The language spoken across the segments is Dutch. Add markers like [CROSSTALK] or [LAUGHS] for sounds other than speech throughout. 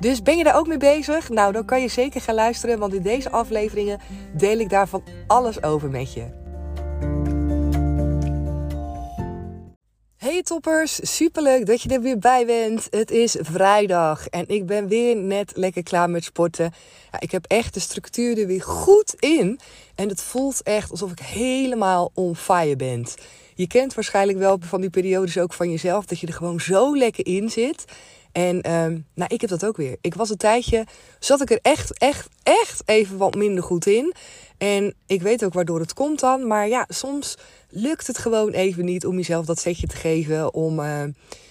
Dus ben je daar ook mee bezig? Nou, dan kan je zeker gaan luisteren, want in deze afleveringen deel ik daarvan alles over met je. Hey toppers, superleuk dat je er weer bij bent. Het is vrijdag en ik ben weer net lekker klaar met sporten. Ja, ik heb echt de structuur er weer goed in en het voelt echt alsof ik helemaal on fire ben. Je kent waarschijnlijk wel van die periodes ook van jezelf dat je er gewoon zo lekker in zit. En um, nou, ik heb dat ook weer. Ik was een tijdje, zat ik er echt, echt, echt even wat minder goed in. En ik weet ook waardoor het komt dan. Maar ja, soms lukt het gewoon even niet om jezelf dat setje te geven. Om, uh,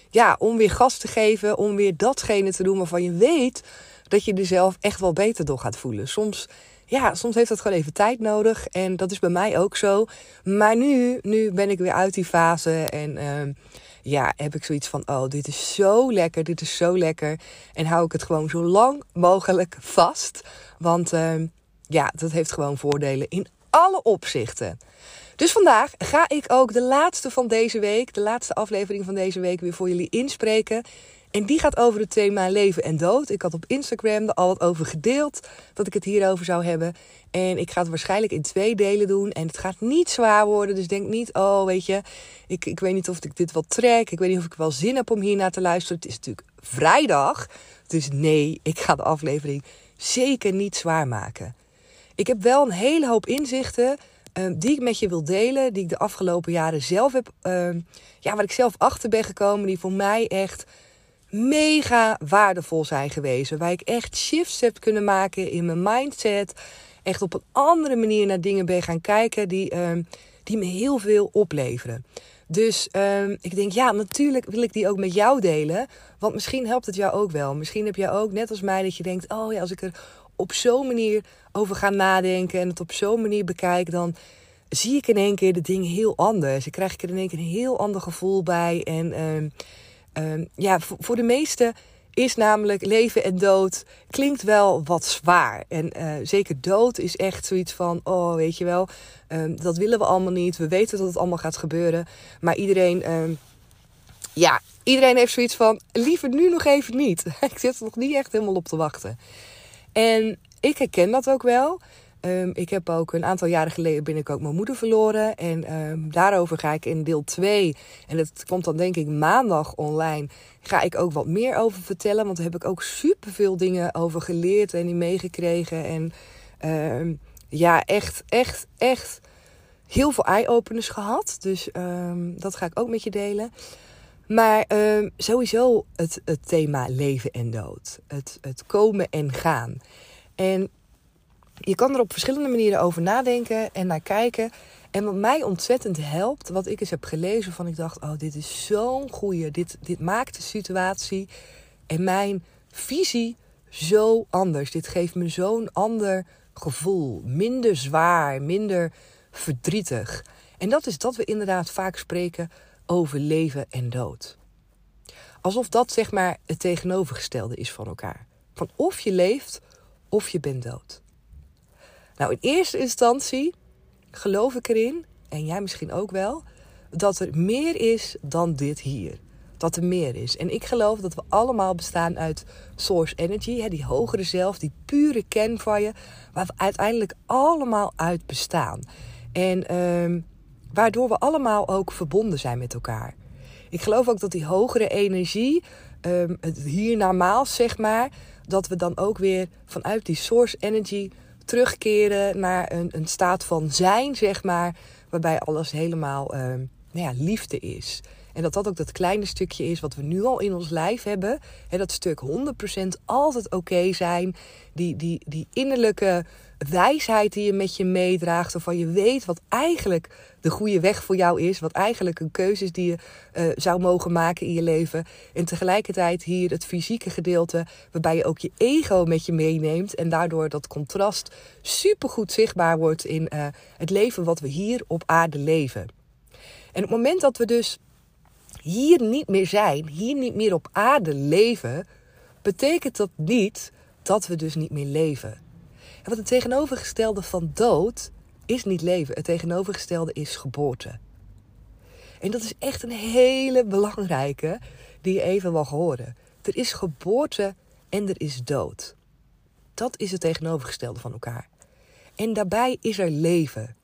ja, om weer gas te geven. Om weer datgene te doen waarvan je weet dat je er zelf echt wel beter door gaat voelen. Soms, ja, soms heeft dat gewoon even tijd nodig. En dat is bij mij ook zo. Maar nu, nu ben ik weer uit die fase. En uh, ja, heb ik zoiets van: oh, dit is zo lekker, dit is zo lekker. En hou ik het gewoon zo lang mogelijk vast. Want uh, ja, dat heeft gewoon voordelen in alle opzichten. Dus vandaag ga ik ook de laatste van deze week, de laatste aflevering van deze week, weer voor jullie inspreken. En die gaat over het thema leven en dood. Ik had op Instagram er al wat over gedeeld dat ik het hierover zou hebben. En ik ga het waarschijnlijk in twee delen doen. En het gaat niet zwaar worden. Dus denk niet, oh weet je, ik, ik weet niet of ik dit wel trek. Ik weet niet of ik wel zin heb om hier naar te luisteren. Het is natuurlijk vrijdag. Dus nee, ik ga de aflevering zeker niet zwaar maken. Ik heb wel een hele hoop inzichten uh, die ik met je wil delen. Die ik de afgelopen jaren zelf heb, uh, ja, waar ik zelf achter ben gekomen. Die voor mij echt mega waardevol zijn geweest. Waar ik echt shifts heb kunnen maken in mijn mindset. Echt op een andere manier naar dingen ben gaan kijken die, uh, die me heel veel opleveren. Dus uh, ik denk, ja, natuurlijk wil ik die ook met jou delen. Want misschien helpt het jou ook wel. Misschien heb jij ook, net als mij, dat je denkt: oh ja, als ik er op zo'n manier over ga nadenken en het op zo'n manier bekijk, dan zie ik in één keer de dingen heel anders. Dan krijg ik er in één keer een heel ander gevoel bij. En uh, uh, ja, voor, de meesten is namelijk leven en dood klinkt wel wat zwaar. En uh, zeker dood is echt zoiets van, oh weet je wel, uh, dat willen we allemaal niet. We weten dat het allemaal gaat gebeuren. Maar iedereen, uh, ja, iedereen heeft zoiets van, liever nu nog even niet. [LAUGHS] ik zit er nog niet echt helemaal op te wachten. En ik herken dat ook wel. Um, ik heb ook een aantal jaren geleden ben ik ook mijn moeder verloren. En um, daarover ga ik in deel 2. En dat komt dan denk ik maandag online. Ga ik ook wat meer over vertellen. Want daar heb ik ook super veel dingen over geleerd en die meegekregen. En um, ja, echt, echt, echt heel veel eye-openers gehad. Dus dat ga ik ook met je delen. Maar sowieso het, het thema leven en dood. Het, het komen en gaan. En je kan er op verschillende manieren over nadenken en naar kijken. En wat mij ontzettend helpt, wat ik eens heb gelezen van ik dacht, oh dit is zo'n goeie. Dit, dit maakt de situatie en mijn visie zo anders. Dit geeft me zo'n ander gevoel. Minder zwaar, minder verdrietig. En dat is dat we inderdaad vaak spreken over leven en dood. Alsof dat zeg maar het tegenovergestelde is van elkaar. Van of je leeft of je bent dood. Nou, in eerste instantie geloof ik erin, en jij misschien ook wel, dat er meer is dan dit hier. Dat er meer is. En ik geloof dat we allemaal bestaan uit source energy, die hogere zelf, die pure kern van je, waar we uiteindelijk allemaal uit bestaan. En uh, waardoor we allemaal ook verbonden zijn met elkaar. Ik geloof ook dat die hogere energie, um, het hiernamaals zeg maar, dat we dan ook weer vanuit die source energy terugkeren naar een, een staat van zijn, zeg maar, waarbij alles helemaal um, nou ja, liefde is. En dat dat ook dat kleine stukje is wat we nu al in ons lijf hebben. Hè, dat stuk 100% altijd oké zijn. Die, die, die innerlijke wijsheid die je met je meedraagt. Waarvan je weet wat eigenlijk de goede weg voor jou is. Wat eigenlijk een keuze is die je uh, zou mogen maken in je leven. En tegelijkertijd hier het fysieke gedeelte. Waarbij je ook je ego met je meeneemt. En daardoor dat contrast supergoed zichtbaar wordt in uh, het leven wat we hier op aarde leven. En op het moment dat we dus hier niet meer zijn, hier niet meer op aarde leven, betekent dat niet dat we dus niet meer leven. En wat het tegenovergestelde van dood is niet leven. Het tegenovergestelde is geboorte. En dat is echt een hele belangrijke die je even mag horen. Er is geboorte en er is dood. Dat is het tegenovergestelde van elkaar. En daarbij is er leven.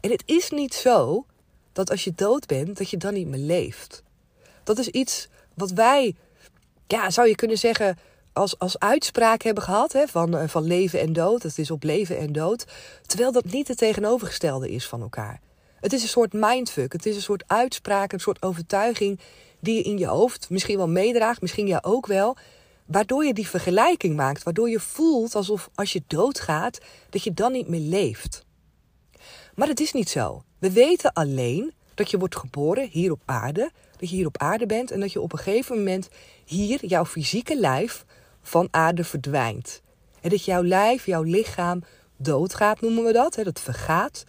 En het is niet zo dat als je dood bent, dat je dan niet meer leeft. Dat is iets wat wij, ja, zou je kunnen zeggen, als, als uitspraak hebben gehad hè, van, eh, van leven en dood. Het is op leven en dood. Terwijl dat niet het tegenovergestelde is van elkaar. Het is een soort mindfuck. Het is een soort uitspraak, een soort overtuiging die je in je hoofd misschien wel meedraagt, misschien ja ook wel. Waardoor je die vergelijking maakt. Waardoor je voelt alsof als je doodgaat, dat je dan niet meer leeft. Maar het is niet zo. We weten alleen dat je wordt geboren hier op aarde, dat je hier op aarde bent en dat je op een gegeven moment hier jouw fysieke lijf van aarde verdwijnt. En dat jouw lijf, jouw lichaam doodgaat, noemen we dat, dat vergaat.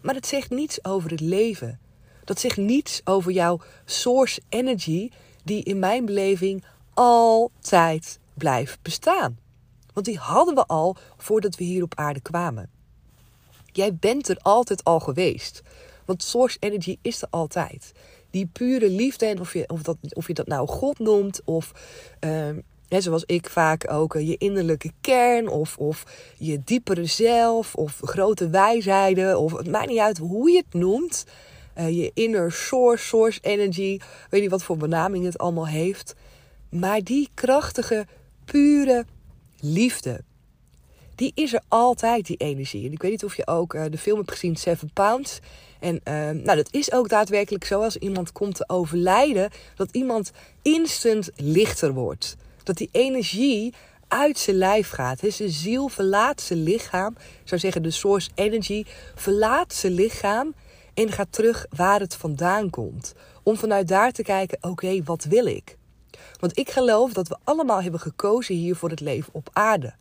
Maar dat zegt niets over het leven. Dat zegt niets over jouw source energy, die in mijn beleving altijd blijft bestaan. Want die hadden we al voordat we hier op aarde kwamen. Jij bent er altijd al geweest. Want source energy is er altijd. Die pure liefde, en of je, of dat, of je dat nou God noemt, of uh, zoals ik vaak ook uh, je innerlijke kern, of, of je diepere zelf, of grote wijsheden, of het maakt niet uit hoe je het noemt. Uh, je inner source, source energy, weet niet wat voor benaming het allemaal heeft. Maar die krachtige, pure liefde die is er altijd, die energie. En ik weet niet of je ook uh, de film hebt gezien, Seven Pounds. En uh, nou, dat is ook daadwerkelijk zo als iemand komt te overlijden, dat iemand instant lichter wordt. Dat die energie uit zijn lijf gaat. He, zijn ziel verlaat zijn lichaam. Ik zou zeggen, de source energy verlaat zijn lichaam en gaat terug waar het vandaan komt. Om vanuit daar te kijken, oké, wat wil ik? Want ik geloof dat we allemaal hebben gekozen hier voor het leven op aarde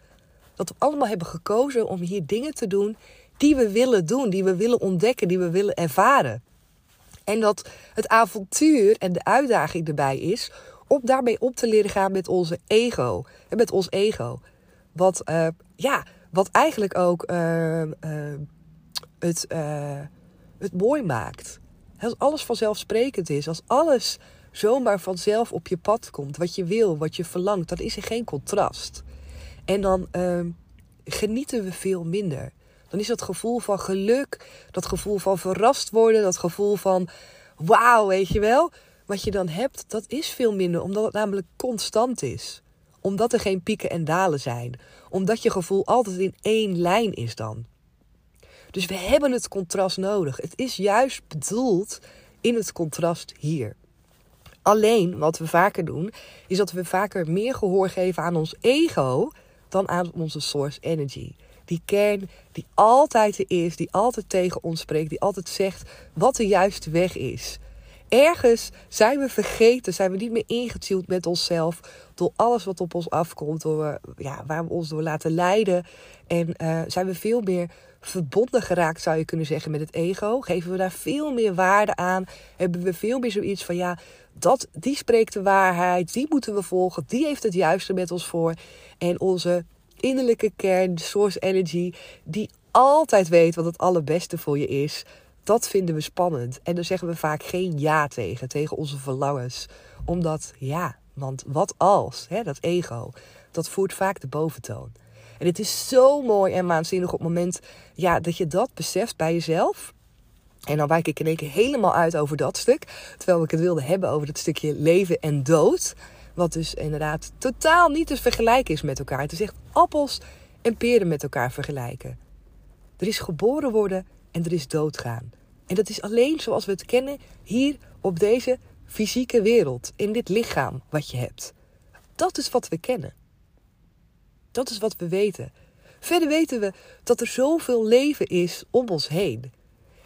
dat we allemaal hebben gekozen om hier dingen te doen die we willen doen, die we willen ontdekken, die we willen ervaren. En dat het avontuur en de uitdaging erbij is om daarmee op te leren gaan met onze ego. En met ons ego. Wat, uh, ja, wat eigenlijk ook uh, uh, het, het mooi maakt. Als alles vanzelfsprekend is, als alles zomaar vanzelf op je pad komt, wat je wil, wat je verlangt, dan is er geen contrast. En dan uh, genieten we veel minder. Dan is dat gevoel van geluk, dat gevoel van verrast worden, dat gevoel van wauw, weet je wel. Wat je dan hebt, dat is veel minder, omdat het namelijk constant is. Omdat er geen pieken en dalen zijn. Omdat je gevoel altijd in één lijn is dan. Dus we hebben het contrast nodig. Het is juist bedoeld in het contrast hier. Alleen wat we vaker doen, is dat we vaker meer gehoor geven aan ons ego dan aan onze source energy. Die kern die altijd er is, die altijd tegen ons spreekt, die altijd zegt wat de juiste weg is. Ergens zijn we vergeten, zijn we niet meer ingetuned met onszelf. Door alles wat op ons afkomt, door, ja, waar we ons door laten leiden. En uh, zijn we veel meer verbonden geraakt, zou je kunnen zeggen, met het ego. Geven we daar veel meer waarde aan. Hebben we veel meer zoiets van, ja, dat, die spreekt de waarheid. Die moeten we volgen. Die heeft het juiste met ons voor. En onze innerlijke kern, de source energy, die altijd weet wat het allerbeste voor je is. Dat vinden we spannend. En daar zeggen we vaak geen ja tegen, tegen onze verlangens. Omdat, ja, want wat als, hè, dat ego, dat voert vaak de boventoon. En het is zo mooi en waanzinnig op het moment ja, dat je dat beseft bij jezelf. En dan wijk ik in één keer helemaal uit over dat stuk. Terwijl ik het wilde hebben over het stukje leven en dood. Wat dus inderdaad totaal niet te vergelijken is met elkaar. Het is echt appels en peren met elkaar vergelijken. Er is geboren worden en er is doodgaan. En dat is alleen zoals we het kennen hier op deze fysieke wereld, in dit lichaam wat je hebt. Dat is wat we kennen. Dat is wat we weten. Verder weten we dat er zoveel leven is om ons heen.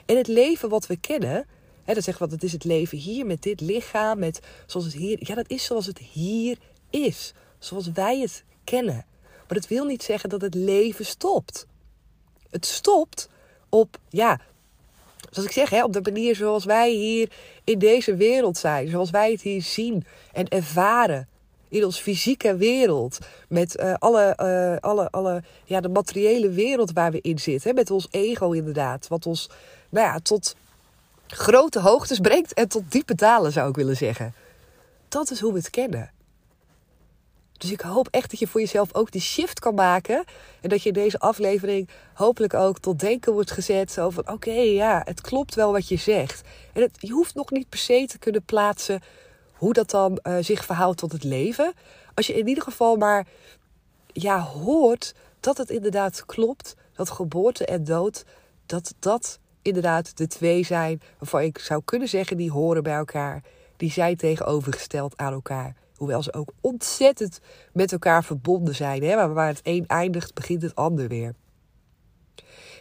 En het leven wat we kennen, hè, zeggen we dat is het leven hier met dit lichaam, met zoals het hier. Ja, dat is zoals het hier is, zoals wij het kennen. Maar dat wil niet zeggen dat het leven stopt. Het stopt op, ja, zoals ik zeg, hè, op de manier zoals wij hier in deze wereld zijn, zoals wij het hier zien en ervaren in ons fysieke wereld. Met uh, alle, uh, alle, alle, ja, de materiële wereld waar we in zitten. Met ons ego inderdaad. Wat ons nou ja, tot grote hoogtes brengt en tot diepe dalen zou ik willen zeggen. Dat is hoe we het kennen. Dus ik hoop echt dat je voor jezelf ook die shift kan maken. En dat je in deze aflevering hopelijk ook tot denken wordt gezet. Zo van oké, ja, het klopt wel wat je zegt. En het, je hoeft nog niet per se te kunnen plaatsen hoe dat dan uh, zich verhoudt tot het leven. Als je in ieder geval maar ja, hoort dat het inderdaad klopt. Dat geboorte en dood, dat dat inderdaad de twee zijn waarvan ik zou kunnen zeggen die horen bij elkaar. Die zijn tegenovergesteld aan elkaar. Hoewel ze ook ontzettend met elkaar verbonden zijn. Hè? Maar waar het een eindigt, begint het ander weer.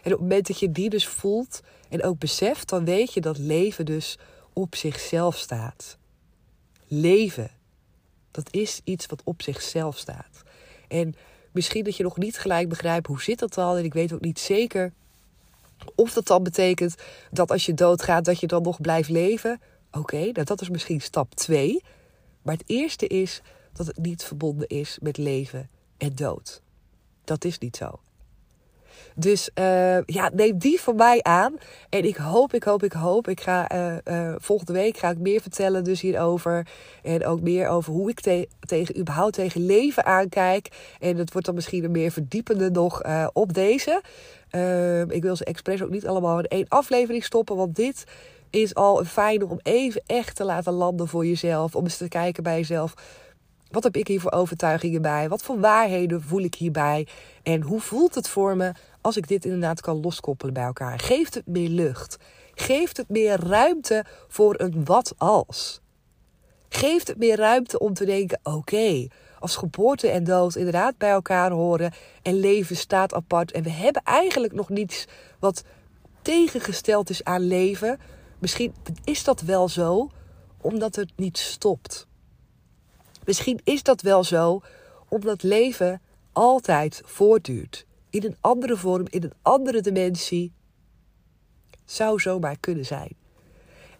En op het moment dat je die dus voelt en ook beseft, dan weet je dat leven dus op zichzelf staat leven. Dat is iets wat op zichzelf staat. En misschien dat je nog niet gelijk begrijpt hoe zit dat dan. En ik weet ook niet zeker of dat dan betekent dat als je doodgaat, dat je dan nog blijft leven. Oké, nou dat is misschien stap 2. Maar het eerste is dat het niet verbonden is met leven en dood. Dat is niet zo. Dus uh, ja, neem die van mij aan. En ik hoop, ik hoop, ik hoop. Ik ga uh, uh, volgende week ga ik meer vertellen dus hierover. En ook meer over hoe ik te tegen überhaupt tegen leven aankijk. En het wordt dan misschien een meer verdiepende nog op deze. Ehm, ik wil ze expres ook niet allemaal in één aflevering stoppen. Want dit is al een fijne om even echt te laten landen voor jezelf. Om eens te kijken bij jezelf wat heb ik hier voor overtuigingen bij? Wat voor waarheden voel ik hierbij? En hoe voelt het voor me als ik dit inderdaad kan loskoppelen bij elkaar? Geeft het meer lucht? Geeft het meer ruimte voor een wat als? Geeft het meer ruimte om te denken: oké, als geboorte en dood inderdaad bij elkaar horen en leven staat apart en we hebben eigenlijk nog niets wat tegengesteld is aan leven. Misschien is dat wel zo, omdat het niet stopt. Misschien is dat wel zo, omdat leven altijd voortduurt. In een andere vorm, in een andere dimensie. Zou zomaar kunnen zijn.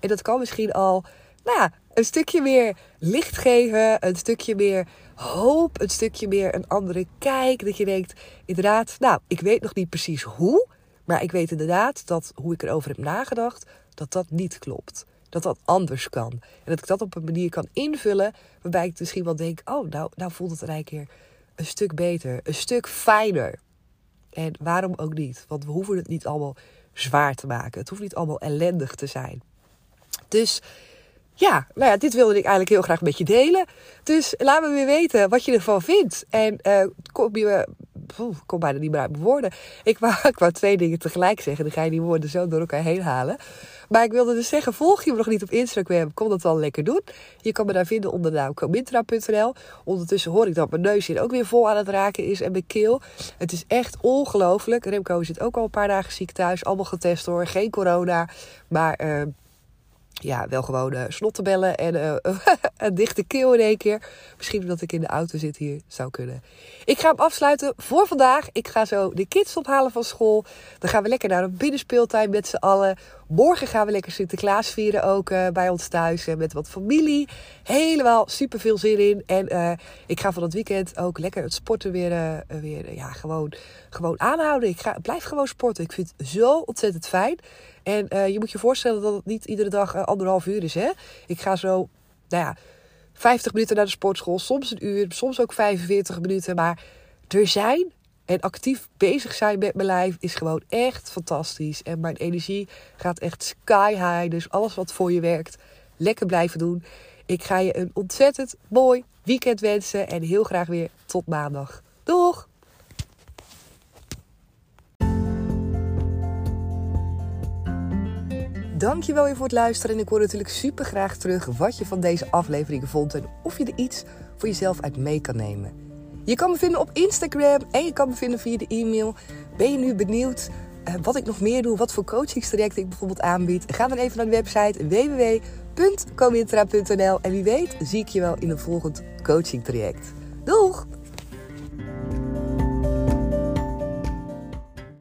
En dat kan misschien al, nou ja, een stukje meer licht geven, een stukje meer hoop, een stukje meer een andere kijk. Dat je denkt, inderdaad, nou, ik weet nog niet precies hoe, maar ik weet inderdaad dat hoe ik erover heb nagedacht, dat dat niet klopt dat dat anders kan. En dat ik dat op een manier kan invullen waarbij ik misschien wel denk: oh, nou, nou voelt het een keer een stuk beter, een stuk fijner. En waarom ook niet? Want we hoeven het niet allemaal zwaar te maken. Het hoeft niet allemaal ellendig te zijn. Dus ja, nou ja, dit wilde ik eigenlijk heel graag met je delen. Dus laat me weer weten wat je ervan vindt. En uh, kom je Poeh, kom bijna niet meer uit mijn woorden. Ik wou, [LAUGHS] ik twee dingen tegelijk zeggen. Dan ga je die woorden zo door elkaar heen halen. Maar ik wilde dus zeggen, volg je me nog niet op Instagram, kom dat wel lekker doen. Je kan me daar vinden onder nauwcomintra.nl. Ondertussen hoor ik dat mijn neus hier ook weer vol aan het raken is en mijn keel. Het is echt ongelooflijk. Remco zit ook al een paar dagen ziek thuis. Allemaal getest hoor, geen corona. Maar... Uh, ja, wel gewoon uh, snottenbellen en uh, [LAUGHS] een dichte keel in één keer. Misschien omdat ik in de auto zit hier, zou kunnen. Ik ga hem afsluiten voor vandaag. Ik ga zo de kids ophalen van school. Dan gaan we lekker naar een binnenspeeltuin met z'n allen. Morgen gaan we lekker Sinterklaas vieren ook uh, bij ons thuis. met wat familie. Helemaal super veel zin in. En ik ga van het weekend ook lekker het sporten weer, weer ja, gewoon, gewoon aanhouden. Ik ga, blijf gewoon sporten. Ik vind het zo ontzettend fijn. En je moet je voorstellen dat het niet iedere dag anderhalf uur is. Hè? Ik ga zo, nou ja, 50 minuten naar de sportschool. Soms een uur, soms ook 45 minuten. Maar er zijn en actief bezig zijn met mijn lijf is gewoon echt fantastisch. En mijn energie gaat echt sky high. Dus alles wat voor je werkt, lekker blijven doen. Ik ga je een ontzettend mooi weekend wensen. En heel graag weer tot maandag. Doeg! Dankjewel weer voor het luisteren. En ik hoor natuurlijk super graag terug wat je van deze aflevering vond. En of je er iets voor jezelf uit mee kan nemen. Je kan me vinden op Instagram en je kan me vinden via de e-mail. Ben je nu benieuwd uh, wat ik nog meer doe? Wat voor coachingstrajecten ik bijvoorbeeld aanbied? Ga dan even naar de website www.comintra.nl En wie weet zie ik je wel in een volgend coachingtraject.